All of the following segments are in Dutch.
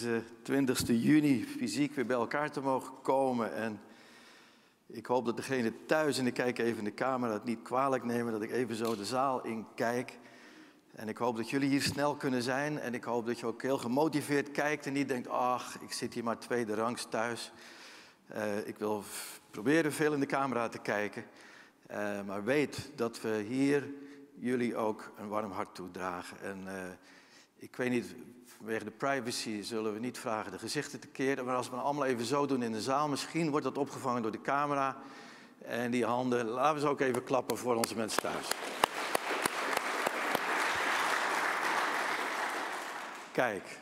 deze 20 juni fysiek weer bij elkaar te mogen komen. En ik hoop dat degene thuis, en ik kijk even in de camera, het niet kwalijk nemen dat ik even zo de zaal in kijk. En ik hoop dat jullie hier snel kunnen zijn. En ik hoop dat je ook heel gemotiveerd kijkt en niet denkt, ach, ik zit hier maar tweede rangs thuis. Uh, ik wil proberen veel in de camera te kijken. Uh, maar weet dat we hier jullie ook een warm hart toedragen. En uh, ik weet niet, vanwege de privacy zullen we niet vragen de gezichten te keren. Maar als we het allemaal even zo doen in de zaal, misschien wordt dat opgevangen door de camera. En die handen, laten we ze ook even klappen voor onze mensen thuis. Kijk,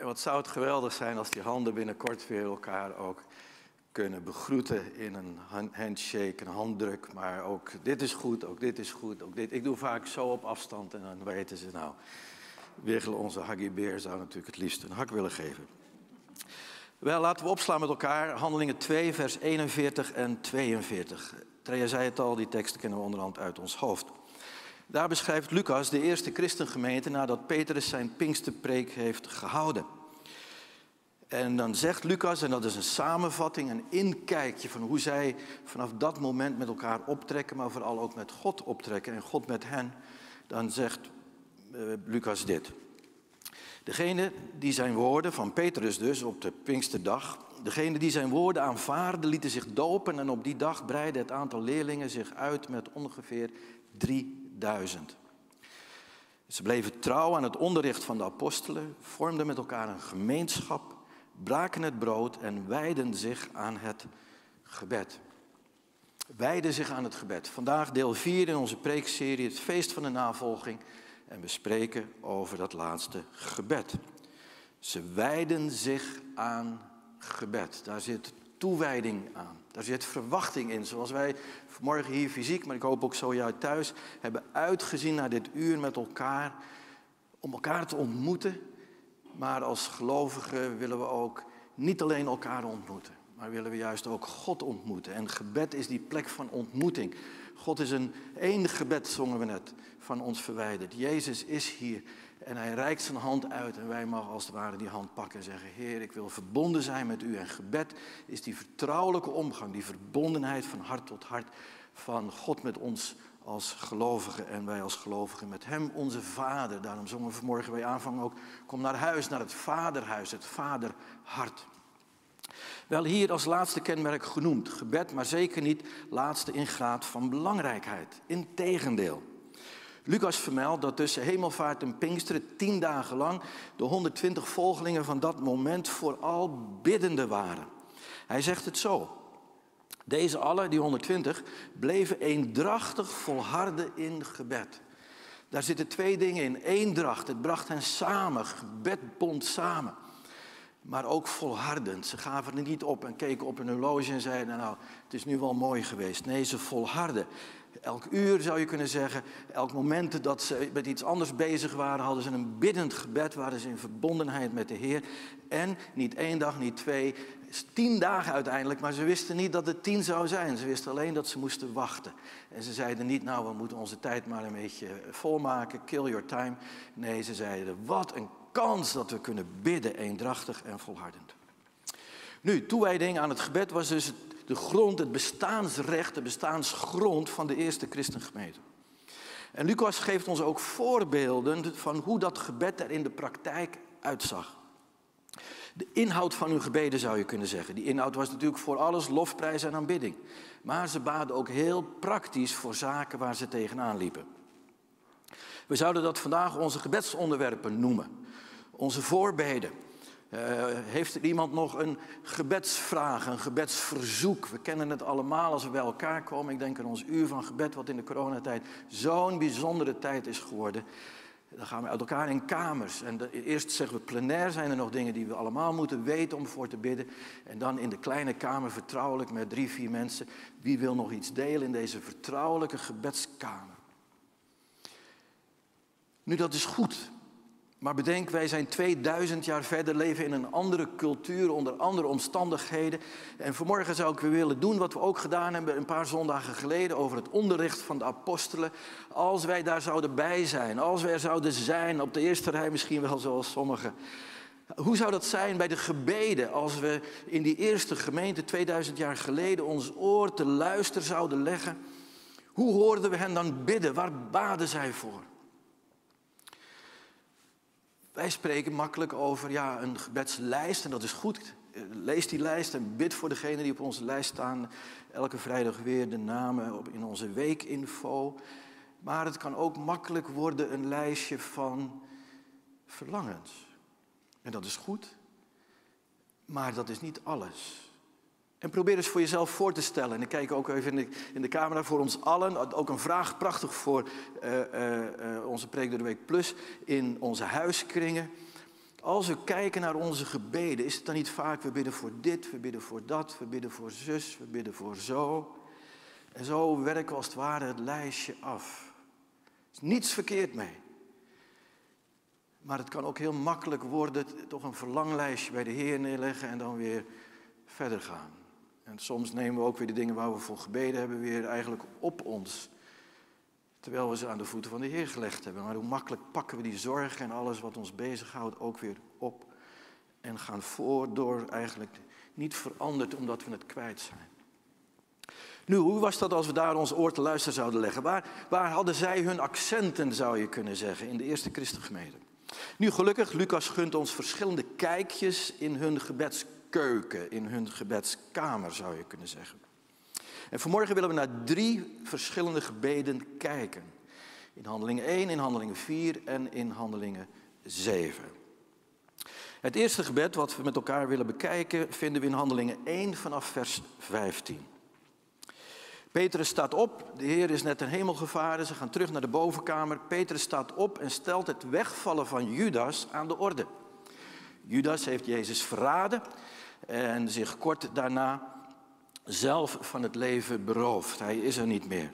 wat zou het geweldig zijn als die handen binnenkort weer elkaar ook kunnen begroeten in een handshake, een handdruk. Maar ook dit is goed, ook dit is goed, ook dit. Ik doe vaak zo op afstand en dan weten ze nou. Wiggelen, onze Haggy Beer, zou natuurlijk het liefst een hak willen geven. Wel, laten we opslaan met elkaar. Handelingen 2, vers 41 en 42. Treja zei het al, die teksten kennen we onderhand uit ons hoofd. Daar beschrijft Lucas de eerste christengemeente nadat Petrus zijn Pinksterpreek heeft gehouden. En dan zegt Lucas, en dat is een samenvatting, een inkijkje van hoe zij vanaf dat moment met elkaar optrekken, maar vooral ook met God optrekken en God met hen. Dan zegt Lucas dit. Degene die zijn woorden, van Petrus dus, op de Pinksterdag, degene die zijn woorden aanvaarden, lieten zich dopen en op die dag breidde het aantal leerlingen zich uit met ongeveer 3000. Ze bleven trouw aan het onderricht van de apostelen, vormden met elkaar een gemeenschap, braken het brood en wijden zich aan het gebed. Wijden zich aan het gebed. Vandaag deel 4 in onze preekserie, het feest van de navolging. En we spreken over dat laatste gebed. Ze wijden zich aan gebed. Daar zit toewijding aan. Daar zit verwachting in. Zoals wij vanmorgen hier fysiek, maar ik hoop ook zo jou thuis, hebben uitgezien naar dit uur met elkaar. Om elkaar te ontmoeten. Maar als gelovigen willen we ook niet alleen elkaar ontmoeten. Maar willen we juist ook God ontmoeten. En gebed is die plek van ontmoeting. God is een één gebed, zongen we net, van ons verwijderd. Jezus is hier en hij reikt zijn hand uit en wij mogen als het ware die hand pakken en zeggen, Heer, ik wil verbonden zijn met u. En gebed is die vertrouwelijke omgang, die verbondenheid van hart tot hart van God met ons als gelovigen en wij als gelovigen met Hem, onze Vader. Daarom zongen we vanmorgen bij aanvang ook, kom naar huis, naar het Vaderhuis, het Vaderhart. Wel hier als laatste kenmerk genoemd. Gebed, maar zeker niet laatste in graad van belangrijkheid. Integendeel. Lucas vermeldt dat tussen hemelvaart en Pinksteren tien dagen lang de 120 volgelingen van dat moment vooral biddende waren. Hij zegt het zo. Deze allen, die 120, bleven eendrachtig volharden in gebed. Daar zitten twee dingen in. Eendracht, het bracht hen samen, gebed bond samen maar ook volhardend. Ze gaven er niet op en keken op een horloge en zeiden, nou, het is nu wel mooi geweest. Nee, ze volharden. Elk uur zou je kunnen zeggen, elk moment dat ze met iets anders bezig waren, hadden ze een biddend gebed, waren ze in verbondenheid met de Heer. En niet één dag, niet twee, tien dagen uiteindelijk, maar ze wisten niet dat het tien zou zijn. Ze wisten alleen dat ze moesten wachten. En ze zeiden niet, nou, we moeten onze tijd maar een beetje volmaken, kill your time. Nee, ze zeiden, wat een kans dat we kunnen bidden, eendrachtig en volhardend. Nu, toewijding aan het gebed was dus de grond, het bestaansrecht, de bestaansgrond van de eerste christengemeente. En Lucas geeft ons ook voorbeelden van hoe dat gebed er in de praktijk uitzag. De inhoud van hun gebeden zou je kunnen zeggen. Die inhoud was natuurlijk voor alles lofprijs en aanbidding. Maar ze baden ook heel praktisch voor zaken waar ze tegenaan liepen. We zouden dat vandaag onze gebedsonderwerpen noemen onze voorbeden. Uh, heeft er iemand nog een gebedsvraag, een gebedsverzoek? We kennen het allemaal als we bij elkaar komen. Ik denk aan ons uur van gebed, wat in de coronatijd zo'n bijzondere tijd is geworden. Dan gaan we uit elkaar in kamers. En eerst zeggen we plenair zijn er nog dingen die we allemaal moeten weten om voor te bidden. En dan in de kleine kamer vertrouwelijk met drie, vier mensen. Wie wil nog iets delen in deze vertrouwelijke gebedskamer? Nu, dat is goed. Maar bedenk, wij zijn 2000 jaar verder, leven in een andere cultuur, onder andere omstandigheden. En vanmorgen zou ik weer willen doen wat we ook gedaan hebben een paar zondagen geleden over het onderricht van de apostelen. Als wij daar zouden bij zijn, als wij er zouden zijn, op de eerste rij misschien wel zoals sommigen. Hoe zou dat zijn bij de gebeden als we in die eerste gemeente 2000 jaar geleden ons oor te luisteren zouden leggen? Hoe hoorden we hen dan bidden? Waar baden zij voor? Wij spreken makkelijk over ja, een gebedslijst en dat is goed. Lees die lijst en bid voor degenen die op onze lijst staan. Elke vrijdag weer de namen in onze weekinfo. Maar het kan ook makkelijk worden een lijstje van verlangens. En dat is goed, maar dat is niet alles. En probeer eens voor jezelf voor te stellen. En ik kijk ook even in de, in de camera voor ons allen. Ook een vraag, prachtig voor uh, uh, onze Preek door de Week Plus in onze huiskringen. Als we kijken naar onze gebeden, is het dan niet vaak, we bidden voor dit, we bidden voor dat, we bidden voor zus, we bidden voor zo. En zo werken we als het ware het lijstje af. Er is niets verkeerd mee. Maar het kan ook heel makkelijk worden, toch een verlanglijstje bij de Heer neerleggen en dan weer verder gaan. En soms nemen we ook weer de dingen waar we voor gebeden hebben weer eigenlijk op ons. Terwijl we ze aan de voeten van de Heer gelegd hebben. Maar hoe makkelijk pakken we die zorgen en alles wat ons bezighoudt ook weer op. En gaan voor door eigenlijk niet veranderd omdat we het kwijt zijn. Nu, hoe was dat als we daar ons oor te luisteren zouden leggen? Waar, waar hadden zij hun accenten, zou je kunnen zeggen, in de eerste christengemeente? Nu, gelukkig, Lucas gunt ons verschillende kijkjes in hun gebeds keuken, in hun gebedskamer zou je kunnen zeggen. En vanmorgen willen we naar drie verschillende gebeden kijken. In handelingen 1, in handelingen 4 en in handelingen 7. Het eerste gebed wat we met elkaar willen bekijken vinden we in handelingen 1 vanaf vers 15. Petrus staat op, de Heer is net ten hemel gevaren, ze gaan terug naar de bovenkamer. Petrus staat op en stelt het wegvallen van Judas aan de orde. Judas heeft Jezus verraden en zich kort daarna zelf van het leven beroofd. Hij is er niet meer.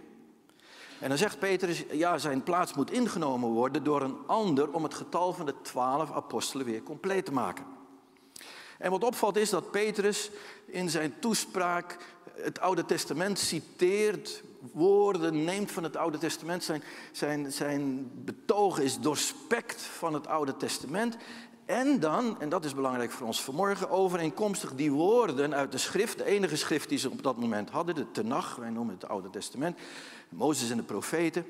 En dan zegt Petrus, ja, zijn plaats moet ingenomen worden door een ander om het getal van de twaalf apostelen weer compleet te maken. En wat opvalt is dat Petrus in zijn toespraak het Oude Testament citeert, woorden neemt van het Oude Testament. Zijn, zijn, zijn betoog is doorspekt van het Oude Testament. En dan, en dat is belangrijk voor ons vanmorgen, overeenkomstig die woorden uit de schrift, de enige schrift die ze op dat moment hadden, de Tenach, wij noemen het het Oude Testament, Mozes en de profeten.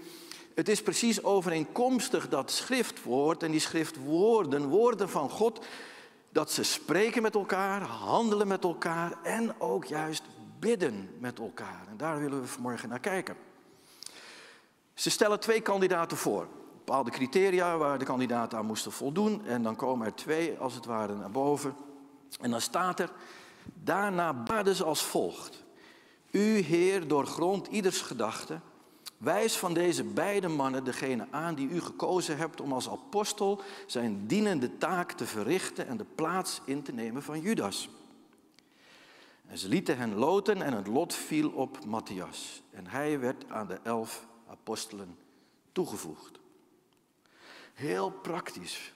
Het is precies overeenkomstig dat schriftwoord en die schriftwoorden, woorden van God, dat ze spreken met elkaar, handelen met elkaar en ook juist bidden met elkaar. En daar willen we vanmorgen naar kijken. Ze stellen twee kandidaten voor bepaalde criteria waar de kandidaten aan moesten voldoen. En dan komen er twee, als het ware, naar boven. En dan staat er, daarna baden ze als volgt. U, Heer, doorgrond ieders gedachte. Wijs van deze beide mannen degene aan die u gekozen hebt om als apostel zijn dienende taak te verrichten en de plaats in te nemen van Judas. En ze lieten hen loten en het lot viel op Matthias. En hij werd aan de elf apostelen toegevoegd. Heel praktisch.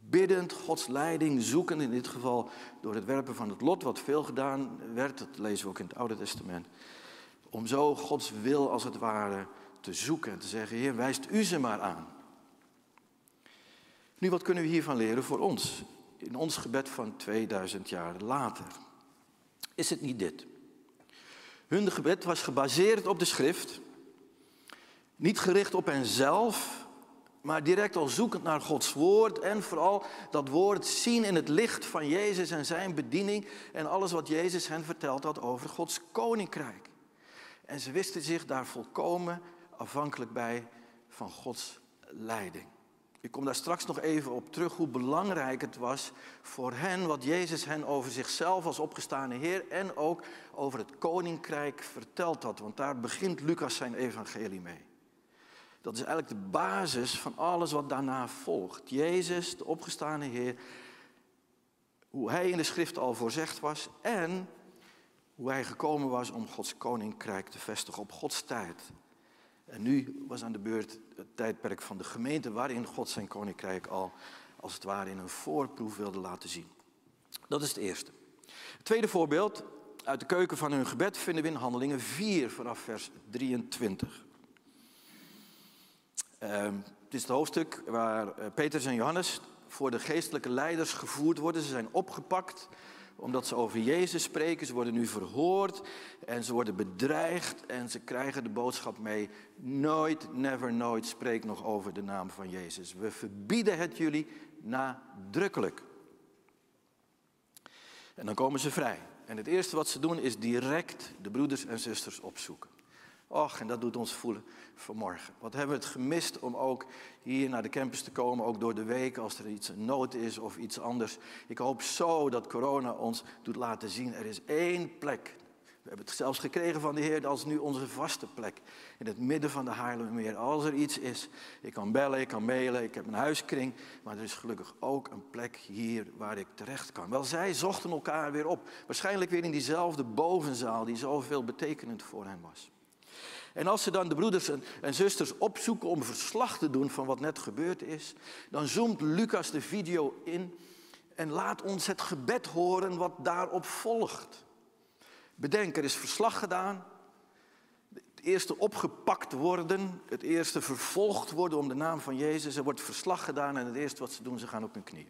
Biddend Gods leiding, zoekend in dit geval door het werpen van het lot, wat veel gedaan werd, dat lezen we ook in het Oude Testament. Om zo Gods wil als het ware te zoeken en te zeggen, Heer, wijst u ze maar aan. Nu, wat kunnen we hiervan leren voor ons? In ons gebed van 2000 jaar later. Is het niet dit? Hun gebed was gebaseerd op de schrift, niet gericht op henzelf, maar direct al zoekend naar Gods woord en vooral dat woord zien in het licht van Jezus en zijn bediening en alles wat Jezus hen verteld had over Gods koninkrijk. En ze wisten zich daar volkomen afhankelijk bij van Gods leiding. Ik kom daar straks nog even op terug hoe belangrijk het was voor hen wat Jezus hen over zichzelf als opgestane Heer en ook over het koninkrijk verteld had. Want daar begint Lucas zijn evangelie mee. Dat is eigenlijk de basis van alles wat daarna volgt. Jezus, de opgestane Heer, hoe Hij in de schrift al voorzegd was en hoe Hij gekomen was om Gods koninkrijk te vestigen op Gods tijd. En nu was aan de beurt het tijdperk van de gemeente waarin God zijn koninkrijk al als het ware in een voorproef wilde laten zien. Dat is het eerste. Het tweede voorbeeld uit de keuken van hun gebed vinden we in Handelingen 4 vanaf vers 23. Ehm, het is het hoofdstuk waar uh, Petrus en Johannes voor de geestelijke leiders gevoerd worden. Ze zijn opgepakt omdat ze over Jezus spreken. Ze worden nu verhoord en ze worden bedreigd en ze krijgen de boodschap mee. Nooit, never, nooit spreek nog over de naam van Jezus. We verbieden het jullie nadrukkelijk. En dan komen ze vrij. En het eerste wat ze doen is direct de broeders en zusters opzoeken. Och, en dat doet ons voelen vanmorgen. Wat hebben we het gemist om ook hier naar de campus te komen, ook door de week als er iets nood is of iets anders. Ik hoop zo dat corona ons doet laten zien, er is één plek. We hebben het zelfs gekregen van de Heer, is nu onze vaste plek. In het midden van de Haarlemmermeer. Als er iets is, ik kan bellen, ik kan mailen, ik heb een huiskring. Maar er is gelukkig ook een plek hier waar ik terecht kan. Wel, zij zochten elkaar weer op. Waarschijnlijk weer in diezelfde bovenzaal die zoveel betekenend voor hen was. En als ze dan de broeders en, zusters opzoeken om verslag te doen van wat net gebeurd is, dan zoomt Lucas de video in en laat ons het gebed horen wat daarop volgt. Bedenk, er is verslag gedaan. Het eerste opgepakt worden, het eerste vervolgd worden om de naam van Jezus. Er wordt verslag gedaan en het eerste wat ze doen, ze gaan op hun knieën.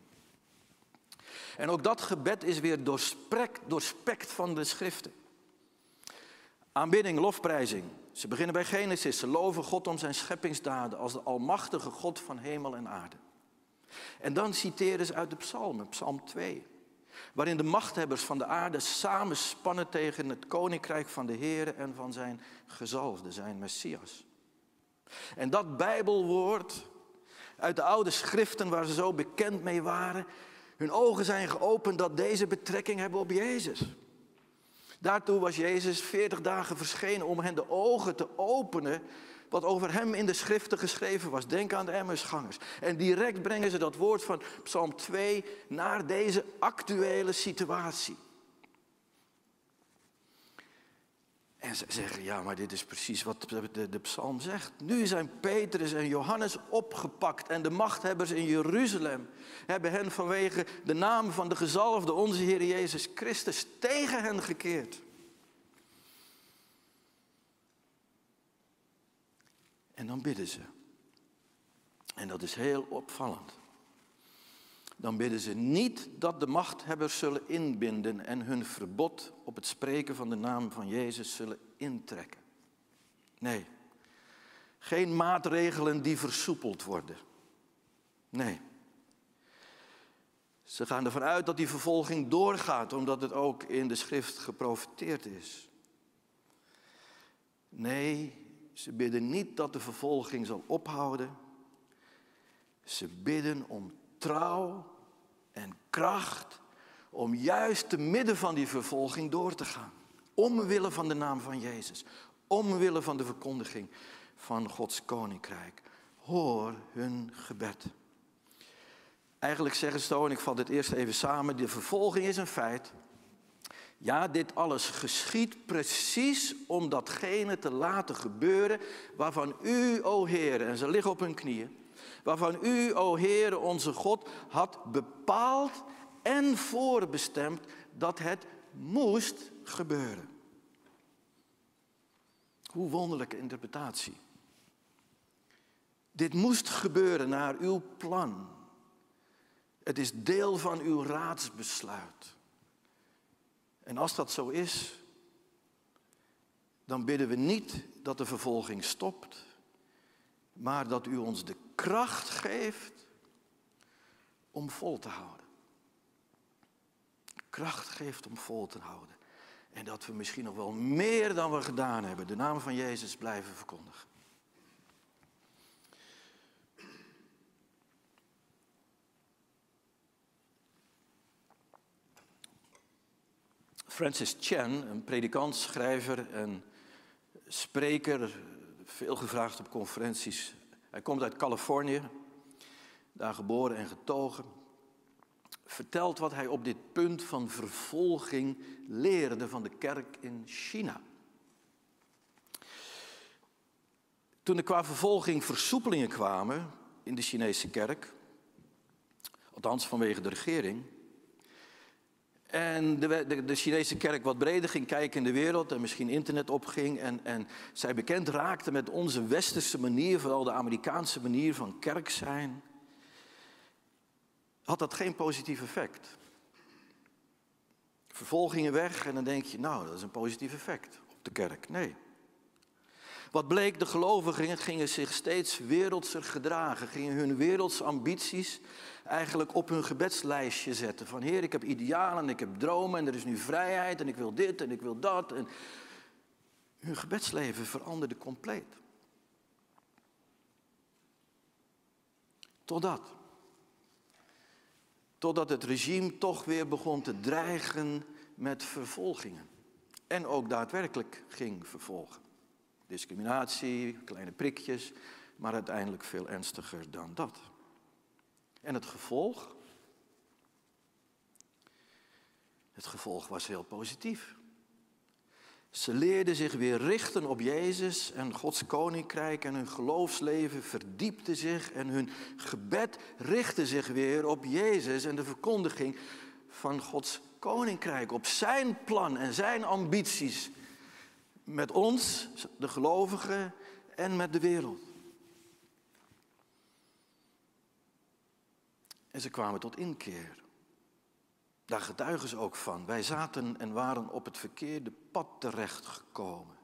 En ook dat gebed is weer doorspekt van de schriften. Aanbidding, lofprijzing. Ze beginnen bij Genesis. Ze loven God om zijn scheppingsdaden als de almachtige God van hemel en aarde. En dan citeren ze uit de psalmen, psalm 2. Waarin de machthebbers van de aarde samenspannen tegen het koninkrijk van de Heer en van zijn gezalfde, zijn Messias. En dat Bijbelwoord uit de oude schriften waar ze zo bekend mee waren, hun ogen zijn geopend dat deze betrekking hebben op Jezus. Daartoe was Jezus 40 dagen verschenen om hen de ogen te openen wat over hem in de schriften geschreven was. Denk aan de Emmersgangers. En direct brengen ze dat woord van Psalm 2 naar deze actuele situatie. En ze zeggen, ja, maar dit is precies wat de, de, psalm zegt. Nu zijn Petrus en Johannes opgepakt en de machthebbers in Jeruzalem hebben hen vanwege de naam van de gezalfde, onze Heer Jezus Christus, tegen hen gekeerd. En dan bidden ze. En dat is heel opvallend. Dan bidden ze niet dat de machthebbers zullen inbinden en hun verbod op het spreken van de naam van Jezus zullen intrekken. Nee, geen maatregelen die versoepeld worden. Nee. Ze gaan ervan uit dat die vervolging doorgaat, omdat het ook in de schrift geprofiteerd is. Nee, ze bidden niet dat de vervolging zal ophouden. Ze bidden om trouw en kracht om juist te midden van die vervolging door te gaan. Omwille van de naam van Jezus. Omwille van de verkondiging van Gods koninkrijk. Hoor hun gebed. Eigenlijk zeggen ze zo, en ik vat het eerst even samen, de vervolging is een feit. Ja, dit alles geschiet precies om datgene te laten gebeuren waarvan u, o Heer, en ze liggen op hun knieën, waarvan u, o Heer, onze God, had bepaald en voorbestemd dat het moest gebeuren. Hoe wonderlijke interpretatie. Dit moest gebeuren naar uw plan. Het is deel van uw raadsbesluit. En als dat zo is, dan bidden we niet dat de vervolging stopt, maar dat u ons de kracht geeft om vol te houden. Kracht geeft om vol te houden. En dat we misschien nog wel meer dan we gedaan hebben, de naam van Jezus blijven verkondigen. Francis Chan, een predikant, schrijver en spreker, veel gevraagd op conferenties, Hij komt uit Californië, daar geboren en getogen. Vertelt wat hij op dit punt van vervolging leerde van de kerk in China. Toen er qua vervolging versoepelingen kwamen in de Chinese kerk, althans vanwege de regering, en de, de, de, Chinese kerk wat breder ging kijken in de wereld en misschien internet opging en, en zij bekend raakte met onze westerse manier, vooral de Amerikaanse manier van kerk zijn, had dat geen positief effect. Vervolgingen weg en dan denk je, nou, dat is een positief effect op de kerk. Nee. Wat bleek, de gelovigen gingen zich steeds wereldser gedragen, gingen hun wereldse ambities eigenlijk op hun gebedslijstje zetten. Van Heer, ik heb idealen en ik heb dromen en er is nu vrijheid en ik wil dit en ik wil dat. En hun gebedsleven veranderde compleet. Totdat. Totdat het regime toch weer begon te dreigen met vervolgingen. En ook daadwerkelijk ging vervolgen. Discriminatie, kleine prikjes, maar uiteindelijk veel ernstiger dan dat. En het gevolg? Het gevolg was heel positief. Ze leerden zich weer richten op Jezus en Gods koninkrijk en hun geloofsleven verdiepte zich en hun gebed richtte zich weer op Jezus en de verkondiging van Gods koninkrijk, op zijn plan en zijn ambities met ons, de gelovigen en met de wereld. En ze kwamen tot inkeer. Daar getuigen ze ook van. Wij zaten en waren op het verkeerde pad terechtgekomen.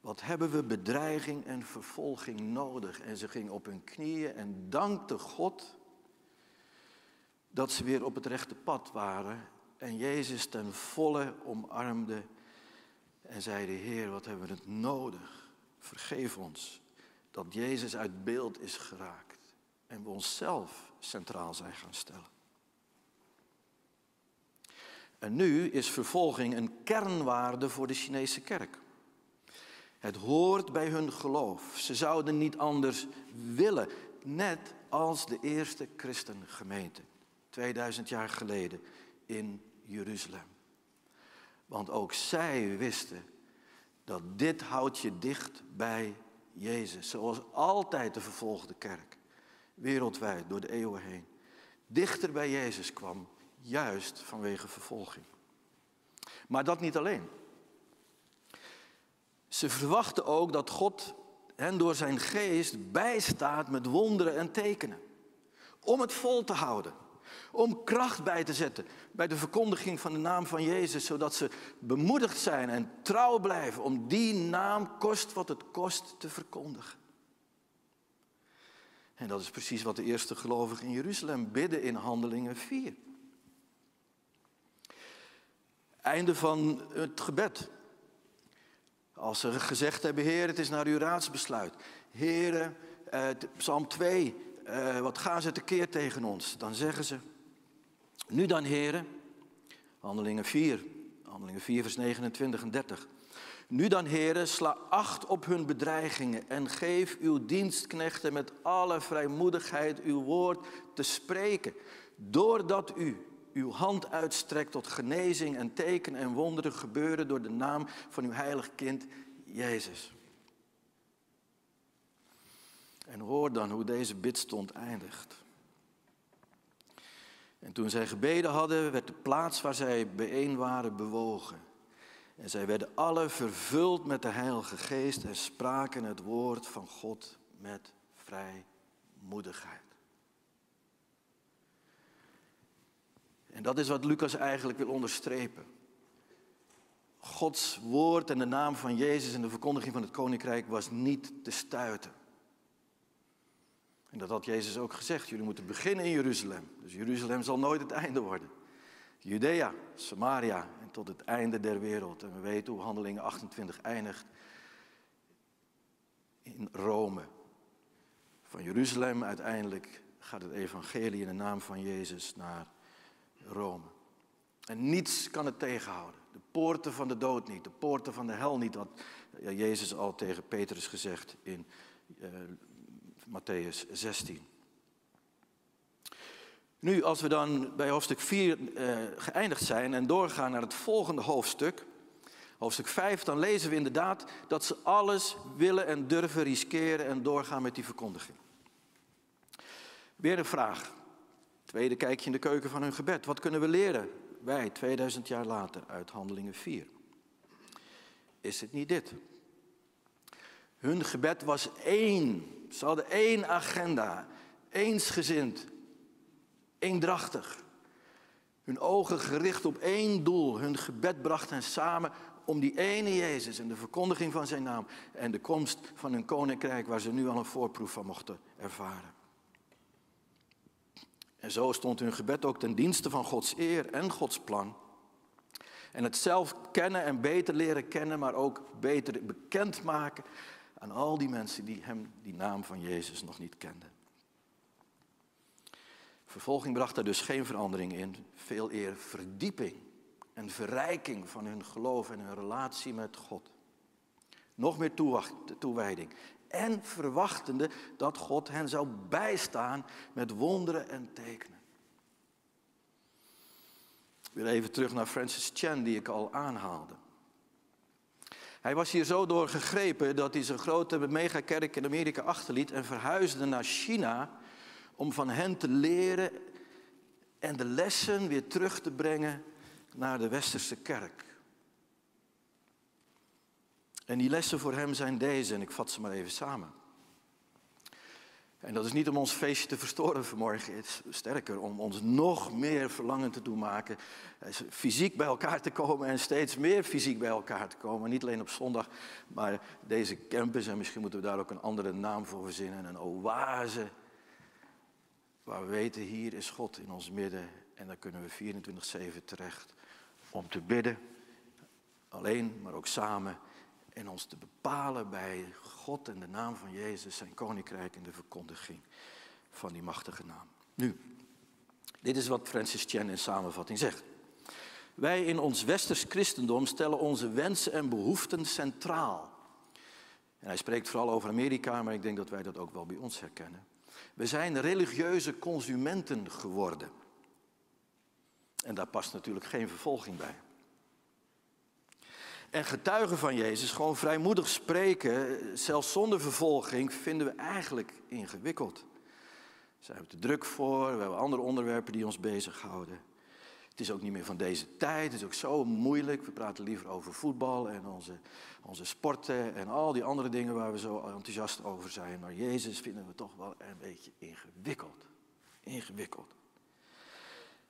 Wat hebben we bedreiging en vervolging nodig? En ze gingen op hun knieën en dankte God dat ze weer op het rechte pad waren. En Jezus ten volle omarmde en zeiden, Heer, wat hebben we het nodig? Vergeef ons dat Jezus uit beeld is geraakt en we onszelf centraal zijn gaan stellen. En nu is vervolging een kernwaarde voor de Chinese kerk. Het hoort bij hun geloof. Ze zouden niet anders willen, net als de eerste christengemeente, 2000 jaar geleden in Jeruzalem. Want ook zij wisten dat dit houdt je dicht bij Jezus, zoals altijd de vervolgde kerk, wereldwijd door de eeuwen heen, dichter bij Jezus kwam, juist vanwege vervolging. Maar dat niet alleen. Ze verwachten ook dat God hen door zijn geest bijstaat met wonderen en tekenen. Om het vol te houden. Om kracht bij te zetten bij de verkondiging van de naam van Jezus, zodat ze bemoedigd zijn en trouw blijven om die naam, kost wat het kost, te verkondigen. En dat is precies wat de eerste gelovigen in Jeruzalem bidden in Handelingen 4. Einde van het gebed. Als ze gezegd hebben, Heer, het is naar uw raadsbesluit. Heer, eh, Psalm 2, eh, wat gaan ze tekeer tegen ons? Dan zeggen ze, nu dan, heren, handelingen 4, handelingen 4, vers 29 en 30. Nu dan, heren, sla acht op hun bedreigingen en geef uw dienstknechten met alle vrijmoedigheid uw woord te spreken. Doordat u uw hand uitstrekt tot genezing en teken en wonderen gebeuren door de naam van uw heilig kind Jezus. En hoor dan hoe deze bidstond eindigt. En toen zij gebeden hadden, werd de plaats waar zij bijeen waren bewogen. En zij werden alle vervuld met de Heilige Geest en spraken het woord van God met vrijmoedigheid. En dat is wat Lucas eigenlijk wil onderstrepen. Gods woord en de naam van Jezus en de verkondiging van het koninkrijk was niet te stuiten. En dat had Jezus ook gezegd. Jullie moeten beginnen in Jeruzalem. Dus Jeruzalem zal nooit het einde worden. Judea, Samaria en tot het einde der wereld. En we weten hoe handelingen 28 eindigt. In Rome. Van Jeruzalem uiteindelijk gaat het evangelie in de naam van Jezus naar Rome. En niets kan het tegenhouden. De poorten van de dood niet, de poorten van de hel niet. Had Jezus al tegen Petrus gezegd in uh, Matthäus 16. Nu, als we dan bij hoofdstuk 4 uh, eh, geëindigd zijn en doorgaan naar het volgende hoofdstuk, hoofdstuk 5, dan lezen we inderdaad dat ze alles willen en durven riskeren en doorgaan met die verkondiging. Weer een vraag. Tweede kijkje in de keuken van hun gebed. Wat kunnen we leren, wij 2000 jaar later, uit Handelingen 4? Is het niet dit? Hun gebed was één. Ze hadden één agenda. Eensgezind. Eendrachtig. Hun ogen gericht op één doel. Hun gebed bracht hen samen om die ene Jezus en de verkondiging van zijn naam. En de komst van hun koninkrijk waar ze nu al een voorproef van mochten ervaren. En zo stond hun gebed ook ten dienste van Gods eer en Gods plan. En het zelf kennen en beter leren kennen, maar ook beter bekendmaken aan al die mensen die hem, die naam van Jezus, nog niet kenden. Vervolging bracht daar dus geen verandering in, veel eer verdieping en verrijking van hun geloof en hun relatie met God. Nog meer toewijding. En verwachtende dat God hen zou bijstaan met wonderen en tekenen. Weer even terug naar Francis Chan, die ik al aanhaalde. Hij was hier zo door gegrepen dat hij zijn grote megakerk in Amerika achterliet en verhuisde naar China om van hen te leren en de lessen weer terug te brengen naar de westerse kerk. En die lessen voor hem zijn deze, en ik vat ze maar even samen. En dat is niet om ons feestje te verstoren vanmorgen, het is sterker om ons nog meer verlangen te doen maken. Fysiek bij elkaar te komen en steeds meer fysiek bij elkaar te komen. Niet alleen op zondag, maar deze campus, en misschien moeten we daar ook een andere naam voor verzinnen, een oase. Waar we weten, hier is God in ons midden en daar kunnen we 24-7 terecht om te bidden. Alleen, maar ook samen en ons te bepalen bij God en de naam van Jezus, zijn koninkrijk en de verkondiging van die machtige naam. Nu, dit is wat Francis Chan in samenvatting zegt. Wij in ons westers christendom stellen onze wensen en behoeften centraal. En hij spreekt vooral over Amerika, maar ik denk dat wij dat ook wel bij ons herkennen. We zijn religieuze consumenten geworden. En daar past natuurlijk geen vervolging bij en getuigen van Jezus, gewoon vrijmoedig spreken, zelfs zonder vervolging, vinden we eigenlijk ingewikkeld. Zijn we te druk voor, we hebben andere onderwerpen die ons bezighouden. Het is ook niet meer van deze tijd, het is ook zo moeilijk. We praten liever over voetbal en onze, onze sporten en al die andere dingen waar we zo enthousiast over zijn. Maar Jezus vinden we toch wel een beetje ingewikkeld. Ingewikkeld.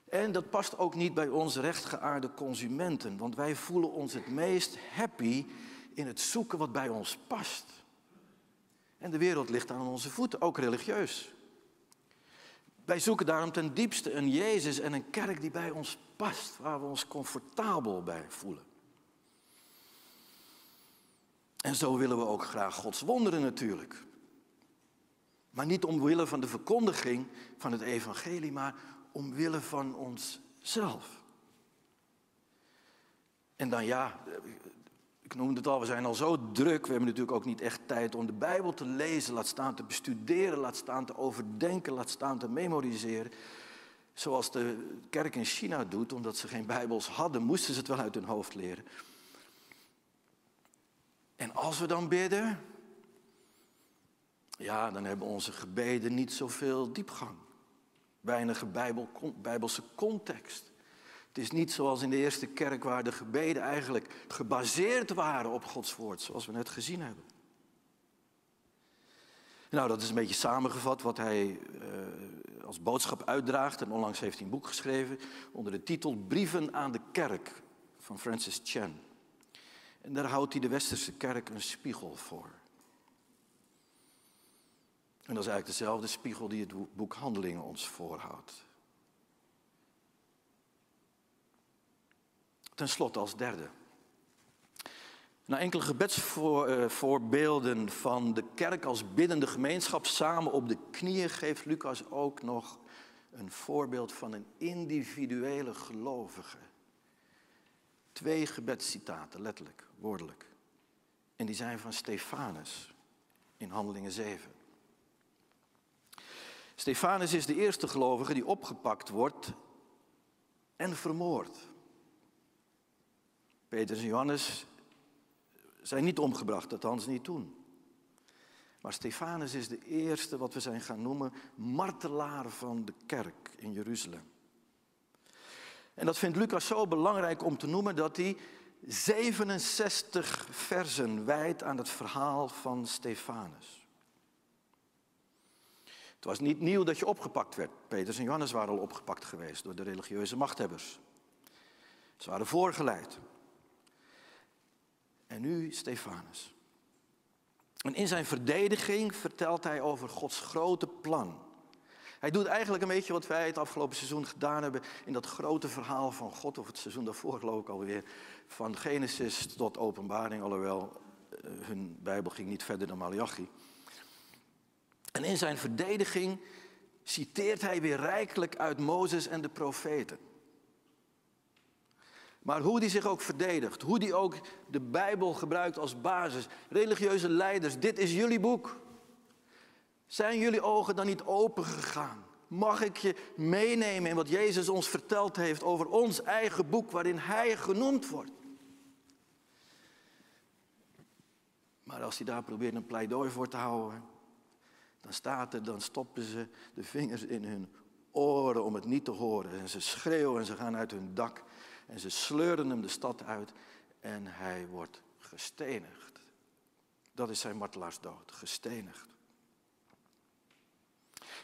En dat past ook niet bij onze rechtgeaarde consumenten, want wij voelen ons het meest happy in het zoeken wat bij ons past. En de wereld ligt aan onze voeten, ook religieus. Wij zoeken daarom ten diepste een Jezus en een kerk die bij ons past, waar we ons comfortabel bij voelen. En zo willen we ook graag Gods wonderen natuurlijk. Maar niet omwille van de verkondiging van het evangelie, maar omwille van onszelf. En dan ja, ik noemde het al, we zijn al zo druk. We hebben natuurlijk ook niet echt tijd om de Bijbel te lezen, laat staan te bestuderen, laat staan te overdenken, laat staan te memoriseren. Zoals de kerk in China doet, omdat ze geen Bijbels hadden, moesten ze het wel uit hun hoofd leren. En als we dan bidden, ja, dan hebben onze gebeden niet zoveel diepgang weinig Bijbel, bijbelse context. Het is niet zoals in de eerste kerk waar de gebeden eigenlijk gebaseerd waren op Gods woord, zoals we net gezien hebben. Nou, dat is een beetje samengevat wat hij uh, als boodschap uitdraagt. En onlangs heeft hij een boek geschreven onder de titel Brieven aan de Kerk van Francis Chan. En daar houdt hij de westerse kerk een spiegel voor. En dat is eigenlijk dezelfde spiegel die het boek Handelingen ons voorhoudt. Ten slotte als derde. Na enkele gebedsvoorbeelden van de kerk als biddende gemeenschap samen op de knieën geeft Lucas ook nog een voorbeeld van een individuele gelovige. Twee gebedscitaten, letterlijk, woordelijk. En die zijn van Stefanus in Handelingen 7. Stefanus is de eerste gelovige die opgepakt wordt en vermoord. Petrus en Johannes zijn niet omgebracht, althans niet toen. Maar Stefanus is de eerste, wat we zijn gaan noemen, martelaar van de kerk in Jeruzalem. En dat vindt Lucas zo belangrijk om te noemen dat hij 67 versen wijdt aan het verhaal van Stefanus. Was niet nieuw dat je opgepakt werd. Petrus en Johannes waren al opgepakt geweest door de religieuze machthebbers. Ze waren voorgeleid. En nu Stefanus. En in zijn verdediging vertelt hij over Gods grote plan. Hij doet eigenlijk een beetje wat wij het afgelopen seizoen gedaan hebben in dat grote verhaal van God, of het seizoen daarvoor geloof ik alweer, van Genesis tot Openbaring, alhoewel eh, hun Bijbel ging niet verder dan Malachi. En in zijn verdediging citeert hij weer rijkelijk uit Mozes en de profeten. Maar hoe die zich ook verdedigt, hoe die ook de Bijbel gebruikt als basis. Religieuze leiders, dit is jullie boek. Zijn jullie ogen dan niet open gegaan? Mag ik je meenemen in wat Jezus ons verteld heeft over ons eigen boek waarin Hij genoemd wordt? Maar als hij daar probeert een pleidooi voor te houden, dan staat er, dan stoppen ze de vingers in hun oren om het niet te horen. En ze schreeuwen en ze gaan uit hun dak en ze sleuren hem de stad uit en hij wordt gestenigd. Dat is zijn martelaarsdood, gestenigd.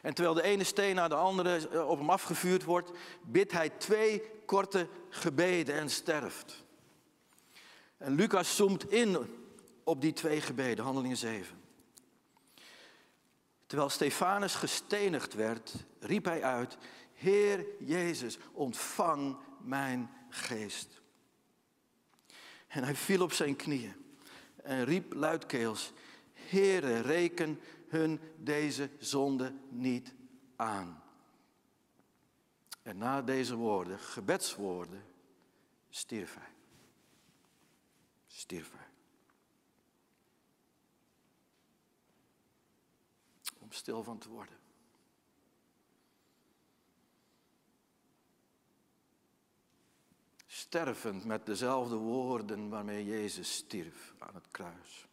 En terwijl de ene steen na de andere eh, op hem afgevuurd wordt, bidt hij twee korte gebeden en sterft. En Lucas zoomt in op die twee gebeden, handelingen 7. Terwijl Stefanus gestenigd werd, riep hij uit, Heer Jezus, ontvang mijn geest. En hij viel op zijn knieën en riep luidkeels, Heere, reken hun deze zonde niet aan. En na deze woorden, gebedswoorden, stierf hij. Stierf hij. Om stil van te worden. stervend met dezelfde woorden waarmee Jezus stierf aan het kruis.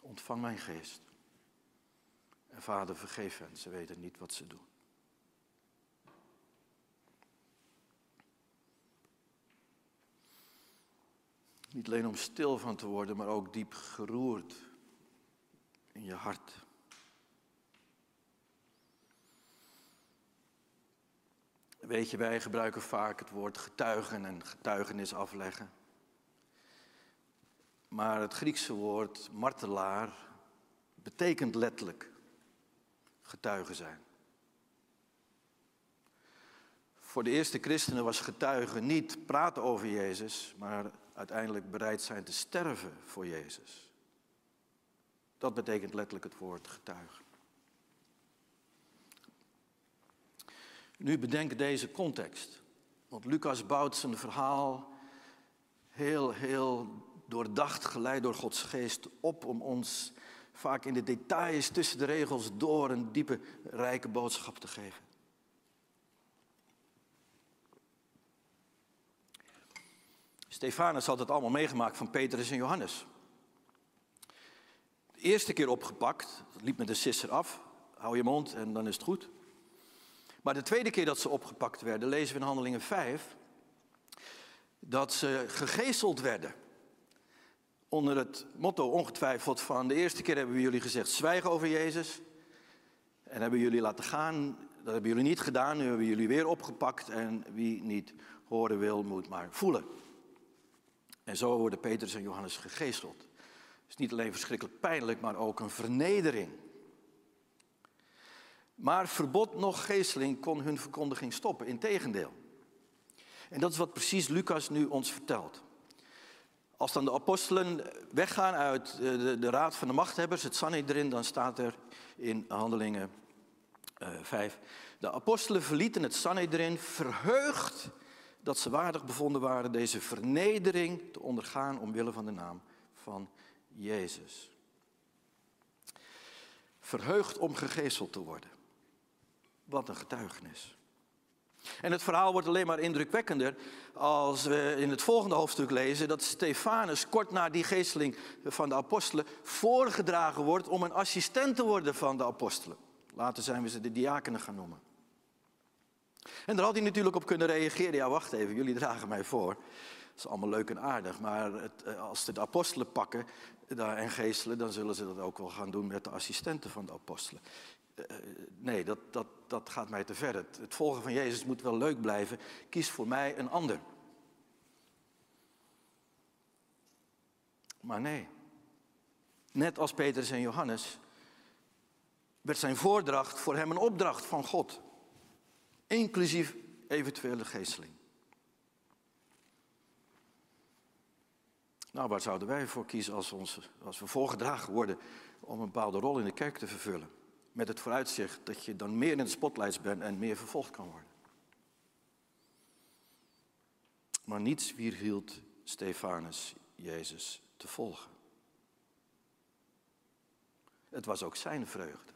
Ontvang mijn geest. En vader, vergeef hen, ze weten niet wat ze doen. Niet alleen om stil van te worden, maar ook diep geroerd je hart. Weet je, wij gebruiken vaak het woord getuigen en getuigenis afleggen. Maar het Griekse woord martelaar betekent letterlijk getuigen zijn. Voor de eerste christenen was getuigen niet praten over Jezus, maar uiteindelijk bereid zijn te sterven voor Jezus. Dat betekent letterlijk het woord getuigen. Nu bedenk deze context. Want Lucas bouwt zijn verhaal heel, heel doordacht, geleid door Gods geest op om ons vaak in de details tussen de regels door een diepe, rijke boodschap te geven. Stefanus had het allemaal meegemaakt van Petrus en Johannes. Eerste keer opgepakt, liep met de sisser af. Hou je mond en dan is het goed. Maar de tweede keer dat ze opgepakt werden, lezen we in Handelingen 5, dat ze gegezeld werden. Onder het motto ongetwijfeld van de eerste keer hebben we jullie gezegd zwijg over Jezus. En hebben jullie laten gaan, dat hebben jullie niet gedaan, nu hebben jullie weer opgepakt en wie niet horen wil moet maar voelen. En zo worden Petrus en Johannes gegezeld. Is niet alleen verschrikkelijk pijnlijk, maar ook een vernedering. Maar verbod nog geesteling kon hun verkondiging stoppen, integendeel. En dat is wat precies Lucas nu ons vertelt. Als dan de apostelen weggaan uit de, de, raad van de machthebbers, het Sanhedrin, dan staat er in Handelingen uh, eh, 5. De apostelen verlieten het Sanhedrin verheugd dat ze waardig bevonden waren deze vernedering te ondergaan omwille van de naam van Jezus. Verheugd om gegezeld te worden. Wat een getuigenis. En het verhaal wordt alleen maar indrukwekkender als we in het volgende hoofdstuk lezen dat Stefanus kort na die geesteling van de apostelen voorgedragen wordt om een assistent te worden van de apostelen. Later zijn we ze de diakenen gaan noemen. En daar had hij natuurlijk op kunnen reageren. Ja, wacht even, jullie dragen mij voor. Is allemaal leuk en aardig, maar het, eh, als ze de apostelen pakken en geestelen, dan zullen ze dat ook wel gaan doen met de assistenten van de apostelen. Eh, nee, dat, dat, dat gaat mij te ver. Het, het volgen van Jezus moet wel leuk blijven. Kies voor mij een ander. Maar nee, net als Petrus en Johannes werd zijn voordracht voor hem een opdracht van God, inclusief eventuele geesteling. Nou, waar zouden wij voor kiezen als, ons, als we voorgedragen worden om een bepaalde rol in de kerk te vervullen? Met het vooruitzicht dat je dan meer in de spotlights bent en meer vervolgd kan worden. Maar niets weerhield Stefanus Jezus te volgen. Het was ook zijn vreugde.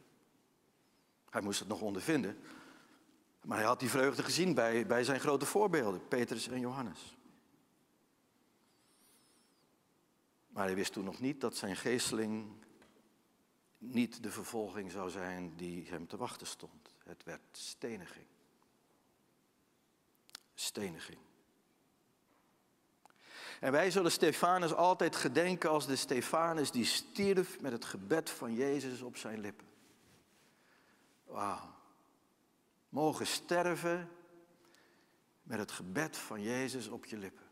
Hij moest het nog ondervinden. Maar hij had die vreugde gezien bij, bij zijn grote voorbeelden, Petrus en Johannes. Maar hij wist toen nog niet dat zijn geesteling niet de vervolging zou zijn die hem te wachten stond. Het werd steniging. Steniging. En wij zullen Stefanus altijd gedenken als de Stefanus die stierf met het gebed van Jezus op zijn lippen. Wauw. Mogen sterven met het gebed van Jezus op je lippen.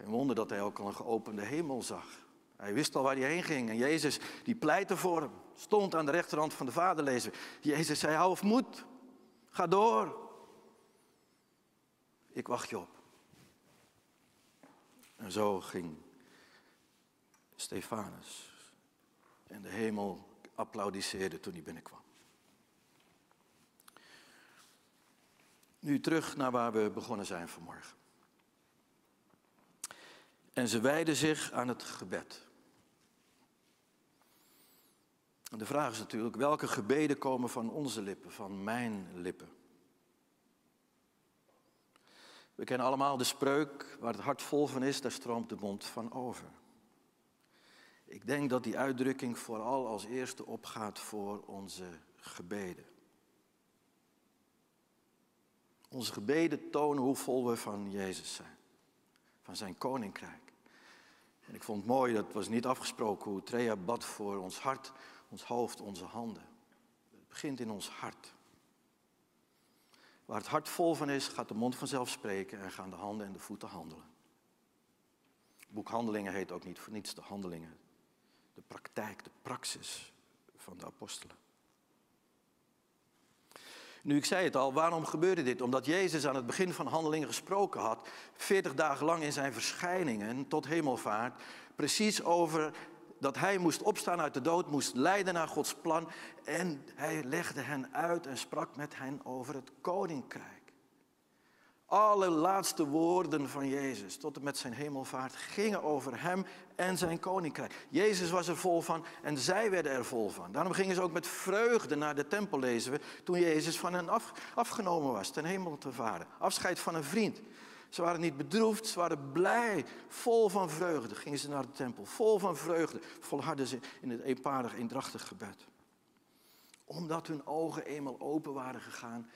Geen wonder dat hij ook al een geopende hemel zag. Hij wist al waar hij heen ging. En Jezus, die pleitte voor hem, stond aan de rechterhand van de Vader lezen. Jezus zei, hou of moed, ga door. Ik wacht je op. En zo ging Stefanus. En de hemel applaudisseerde toen hij binnenkwam. Nu terug naar waar we begonnen zijn vanmorgen. En ze wijden zich aan het gebed. De vraag is natuurlijk, welke gebeden komen van onze lippen, van mijn lippen? We kennen allemaal de spreuk, waar het hart vol van is, daar stroomt de mond van over. Ik denk dat die uitdrukking vooral als eerste opgaat voor onze gebeden. Onze gebeden tonen hoe vol we van Jezus zijn, van zijn koninkrijk. En ik vond het mooi, dat was niet afgesproken, hoe Trea bad voor ons hart, ons hoofd, onze handen. Het begint in ons hart. Waar het hart vol van is, gaat de mond vanzelf spreken en gaan de handen en de voeten handelen. Het boek Handelingen heet ook niet voor niets de handelingen. De praktijk, de praxis van de apostelen. Nu, ik zei het al, waarom gebeurde dit? Omdat Jezus aan het begin van handelingen gesproken had, 40 dagen lang in zijn verschijningen tot hemelvaart, precies over dat hij moest opstaan uit de dood, moest leiden naar Gods plan. En hij legde hen uit en sprak met hen over het koninkrijk. Alle laatste woorden van Jezus tot en met zijn hemelvaart gingen over hem en zijn koninkrijk. Jezus was er vol van en zij werden er vol van. Daarom gingen ze ook met vreugde naar de tempel, lezen we, toen Jezus van hen af, afgenomen was, ten hemel te varen. Afscheid van een vriend. Ze waren niet bedroefd, ze waren blij, vol van vreugde. Gingen ze naar de tempel, vol van vreugde, volharden ze in het eenparig, eendrachtig gebed. Omdat hun ogen eenmaal open waren gegaan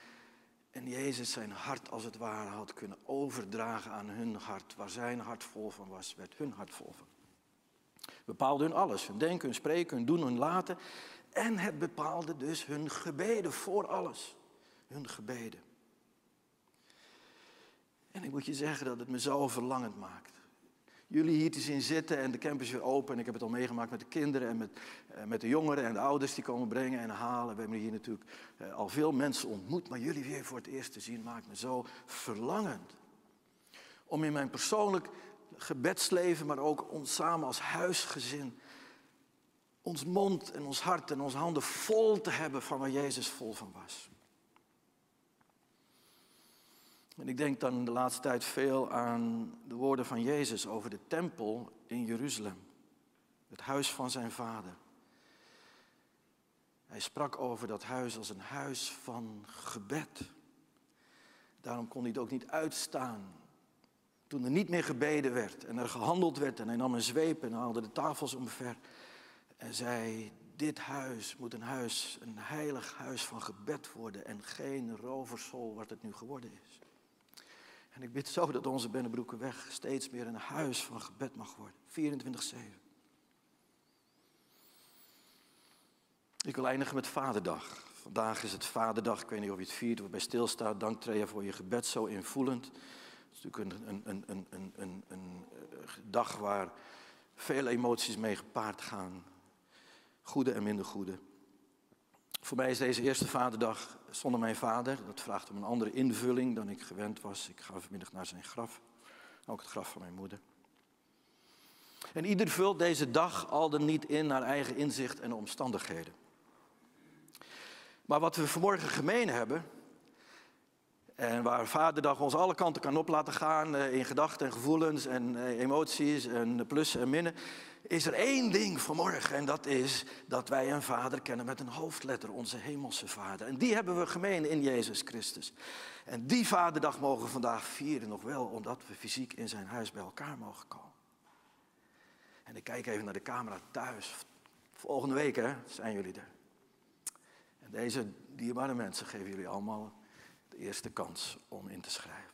en Jezus zijn hart als het ware had kunnen overdragen aan hun hart. Waar zijn hart vol van was, werd hun hart vol van. Bepaalde hun alles, hun denken, hun spreken, hun doen, hun laten. En het bepaalde dus hun gebeden voor alles. Hun gebeden. En ik moet je zeggen dat het me zo verlangend maakt. Jullie hier te zien zitten en de camp is weer open. En ik heb het al meegemaakt met de kinderen en met, eh, met de jongeren en de ouders die komen brengen en halen. We hebben hier natuurlijk eh, al veel mensen ontmoet. Maar jullie weer voor het eerst te zien maakt me zo verlangend. Om in mijn persoonlijk gebedsleven, maar ook ons samen als huisgezin. Ons mond en ons hart en onze handen vol te hebben van waar Jezus vol van was. En ik denk dan de laatste tijd veel aan de woorden van Jezus over de tempel in Jeruzalem. Het huis van zijn vader. Hij sprak over dat huis als een huis van gebed. Daarom kon hij het ook niet uitstaan. Toen er niet meer gebeden werd en er gehandeld werd en hij nam een zweep en haalde de tafels omver en zei, dit huis moet een huis, een heilig huis van gebed worden en geen roversol wat het nu geworden is. En ik bid zo dat onze Bennebroekenweg steeds meer een huis van gebed mag worden, 24-7. Ik wil eindigen met Vaderdag. Vandaag is het Vaderdag. Ik weet niet of je het viert of bij stilstaat. Dank voor je gebed, zo invoelend. Het is natuurlijk een, een, een, een, een dag waar veel emoties mee gepaard gaan. Goede en minder goede. Voor mij is deze eerste vaderdag zonder mijn vader. Dat vraagt om een andere invulling dan ik gewend was. Ik ga vanmiddag naar zijn graf. Ook het graf van mijn moeder. En ieder vult deze dag al dan niet in naar eigen inzicht en omstandigheden. Maar wat we vanmorgen gemeen hebben, en waar Vaderdag ons alle kanten kan op laten gaan eh, in gedachten en gevoelens en eh, emoties en plussen en minnen, is er één ding vanmorgen en dat is dat wij een Vader kennen met een hoofdletter, onze Hemelse Vader. En die hebben we gemeen in Jezus Christus. En die Vaderdag mogen we vandaag vieren, nog wel omdat we fysiek in zijn huis bij elkaar mogen komen. En ik kijk even naar de camera thuis. Volgende week hè, zijn jullie er. En deze dierbare mensen geven jullie allemaal de eerste kans om in te schrijven.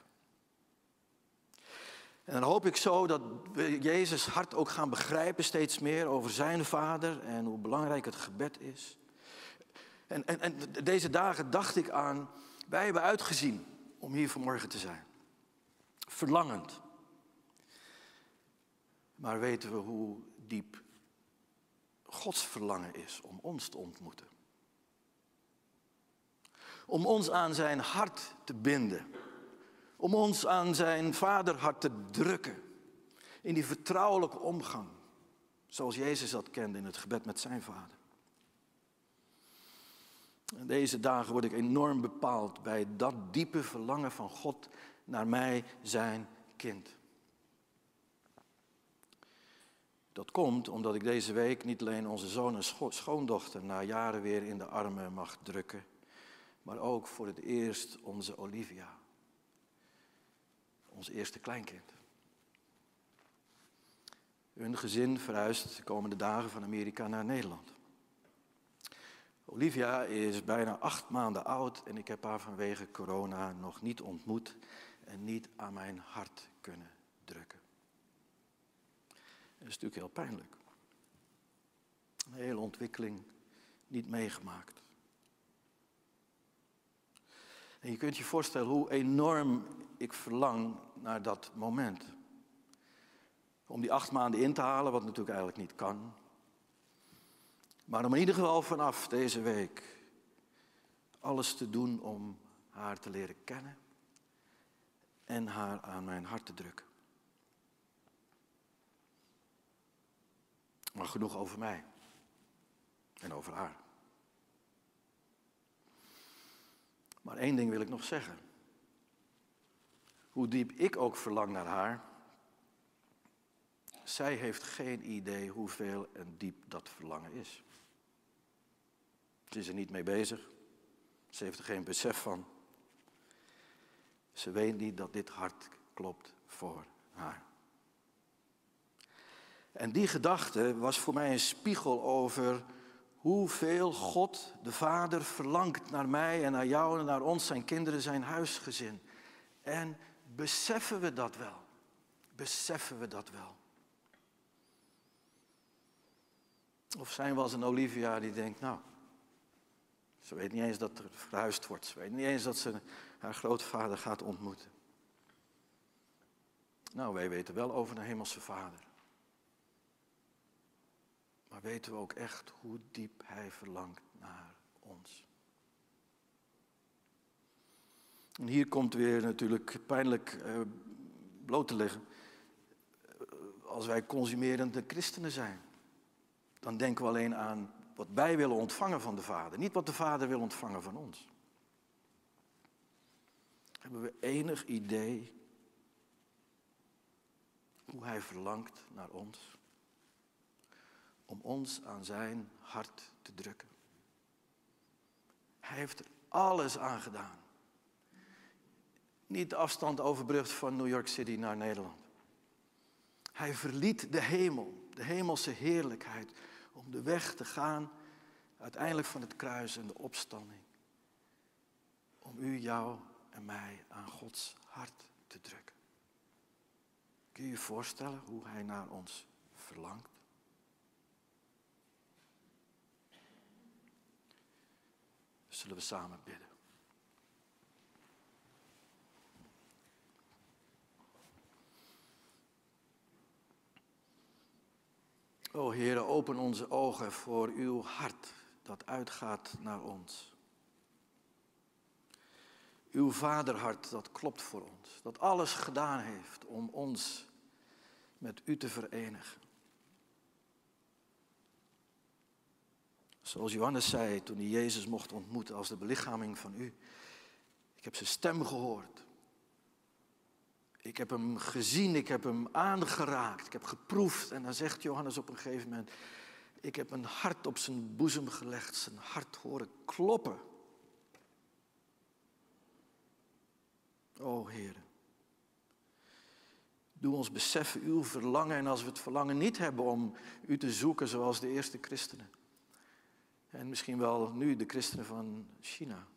En dan hoop ik zo dat we Jezus hart ook gaan begrijpen steeds meer over zijn vader en hoe belangrijk het gebed is. En, en, en deze dagen dacht ik aan, wij hebben uitgezien om hier vanmorgen te zijn. Verlangend. Maar weten we hoe diep Gods verlangen is om ons te ontmoeten? Om ons aan zijn hart te binden. Om ons aan zijn vaderhart te drukken. In die vertrouwelijke omgang. Zoals Jezus dat kende in het gebed met zijn vader. En deze dagen word ik enorm bepaald bij dat diepe verlangen van God naar mij, zijn kind. Dat komt omdat ik deze week niet alleen onze zoon en schoondochter na jaren weer in de armen mag drukken, maar ook voor het eerst onze Olivia, ons eerste kleinkind. Hun gezin verhuist de komende dagen van Amerika naar Nederland. Olivia is bijna acht maanden oud en ik heb haar vanwege corona nog niet ontmoet en niet aan mijn hart kunnen drukken. Dat is natuurlijk heel pijnlijk. Een hele ontwikkeling niet meegemaakt. En je kunt je voorstellen hoe enorm ik verlang naar dat moment. Om die acht maanden in te halen, wat natuurlijk eigenlijk niet kan. Maar om in ieder geval vanaf deze week alles te doen om haar te leren kennen en haar aan mijn hart te drukken. Maar genoeg over mij en over haar. Maar één ding wil ik nog zeggen. Hoe diep ik ook verlang naar haar, zij heeft geen idee hoeveel en diep dat verlangen is. Ze is er niet mee bezig. Ze heeft er geen besef van. Ze weet niet dat dit hart klopt voor haar. En die gedachte was voor mij een spiegel over hoeveel God, de Vader, verlangt naar mij en naar jou en naar ons, zijn kinderen, zijn huisgezin. En beseffen we dat wel? Beseffen we dat wel? Of zijn we als een Olivia die denkt, nou, ze weet niet eens dat er verhuisd wordt. Ze weet niet eens dat ze haar grootvader gaat ontmoeten. Nou, wij weten wel over de hemelse vader. Maar weten we ook echt hoe diep Hij verlangt naar ons? En hier komt weer natuurlijk pijnlijk uh, bloot te liggen. Als wij consumerende christenen zijn, dan denken we alleen aan wat wij willen ontvangen van de Vader, niet wat de Vader wil ontvangen van ons. Hebben we enig idee hoe Hij verlangt naar ons? om ons aan zijn hart te drukken. Hij heeft er alles aan gedaan. Niet de afstand overbrugd van New York City naar Nederland. Hij verliet de hemel, de hemelse heerlijkheid, om de weg te gaan, uiteindelijk van het kruis en de opstanding. Om u, jou en mij aan Gods hart te drukken. Kun je je voorstellen hoe hij naar ons verlangt? Zullen we samen bidden? O Heere, open onze ogen voor uw hart dat uitgaat naar ons. Uw vaderhart dat klopt voor ons, dat alles gedaan heeft om ons met u te verenigen. Zoals Johannes zei toen hij Jezus mocht ontmoeten als de belichaming van u. Ik heb zijn stem gehoord. Ik heb hem gezien, ik heb hem aangeraakt, ik heb geproefd. En dan zegt Johannes op een gegeven moment, ik heb een hart op zijn boezem gelegd, zijn hart horen kloppen. O Heer, doe ons beseffen uw verlangen en als we het verlangen niet hebben om u te zoeken zoals de eerste christenen. En misschien wel nu de christenen van China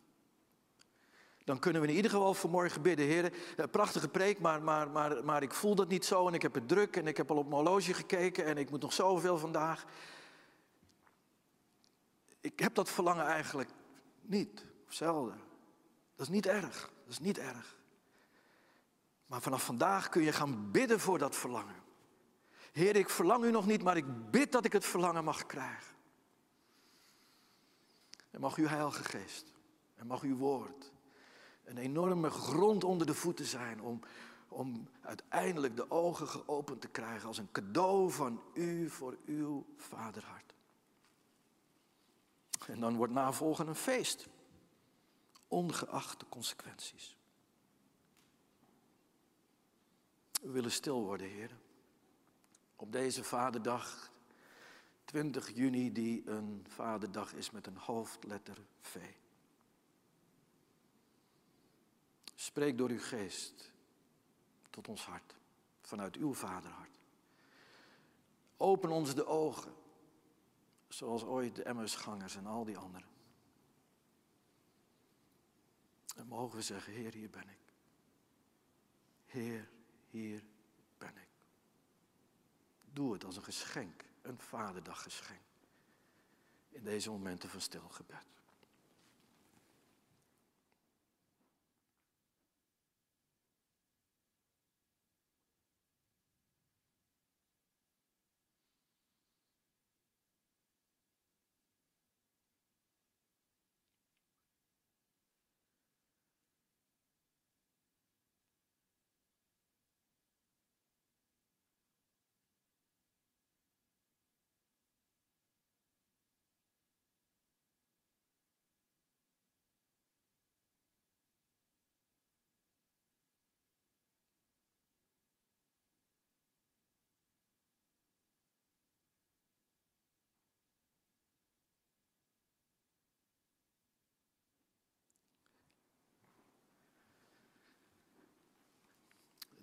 dan kunnen we in ieder geval vanmorgen bidden. Heer, eh, prachtige preek, maar, maar, maar, maar ik voel dat niet zo en ik heb het druk en ik heb al op mijn horloge gekeken en ik moet nog zoveel vandaag. Ik heb dat verlangen eigenlijk niet, of zelden. Dat is niet erg, dat is niet erg. Maar vanaf vandaag kun je gaan bidden voor dat verlangen. Heer, ik verlang u nog niet, maar ik bid dat ik het verlangen mag krijgen. En mag uw Heilige Geest, en mag uw woord, een enorme grond onder de voeten zijn om, om uiteindelijk de ogen geopend te krijgen als een cadeau van u voor uw vaderhart. En dan wordt navolgen een feest, ongeacht de consequenties. We willen stil worden, heren. Op deze vaderdag, 20 juni, die een vaderdag is met een hoofdletter V. Spreek door uw geest tot ons hart, vanuit uw vaderhart. Open ons de ogen, zoals ooit de Emmersgangers en al die anderen. En mogen we zeggen, Heer, hier ben ik. Heer, hier ben ik. Doe het als een geschenk, een vaderdaggeschenk. In deze momenten van stilgebed.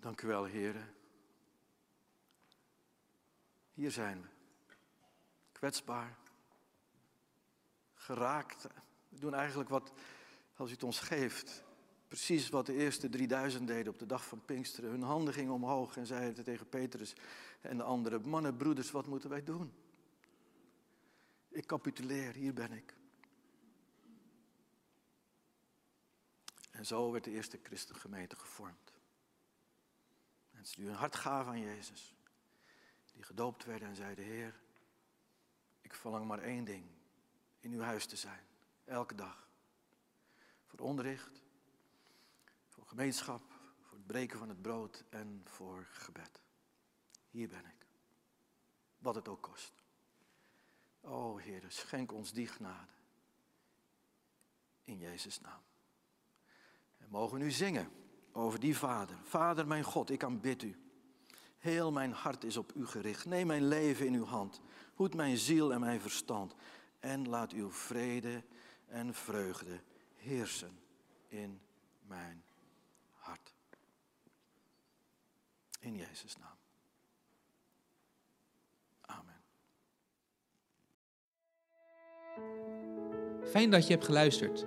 Dank u wel, heren. Hier zijn we. Kwetsbaar. Geraakt. We doen eigenlijk wat, als u het ons geeft, precies wat de eerste 3000 deden op de dag van Pinksteren. Hun handen gingen omhoog en zeiden tegen Petrus en de anderen: Mannen, broeders, wat moeten wij doen? Ik capituleer, hier ben ik. En zo werd de eerste christengemeente gevormd. Mensen die hun hart gaven aan Jezus. Die gedoopt werden en zeiden, Heer, ik verlang maar één ding. In uw huis te zijn. Elke dag. Voor onderricht. Voor gemeenschap. Voor het breken van het brood. En voor gebed. Hier ben ik. Wat het ook kost. O Heer, schenk ons die genade. In Jezus' naam. En mogen we nu zingen over die vader. Vader mijn God, ik aanbid u. Heel mijn hart is op u gericht. Neem mijn leven in uw hand. Hoed mijn ziel en mijn verstand. En laat uw vrede en vreugde heersen in mijn hart. In Jezus' naam. Amen. Fijn dat je hebt geluisterd.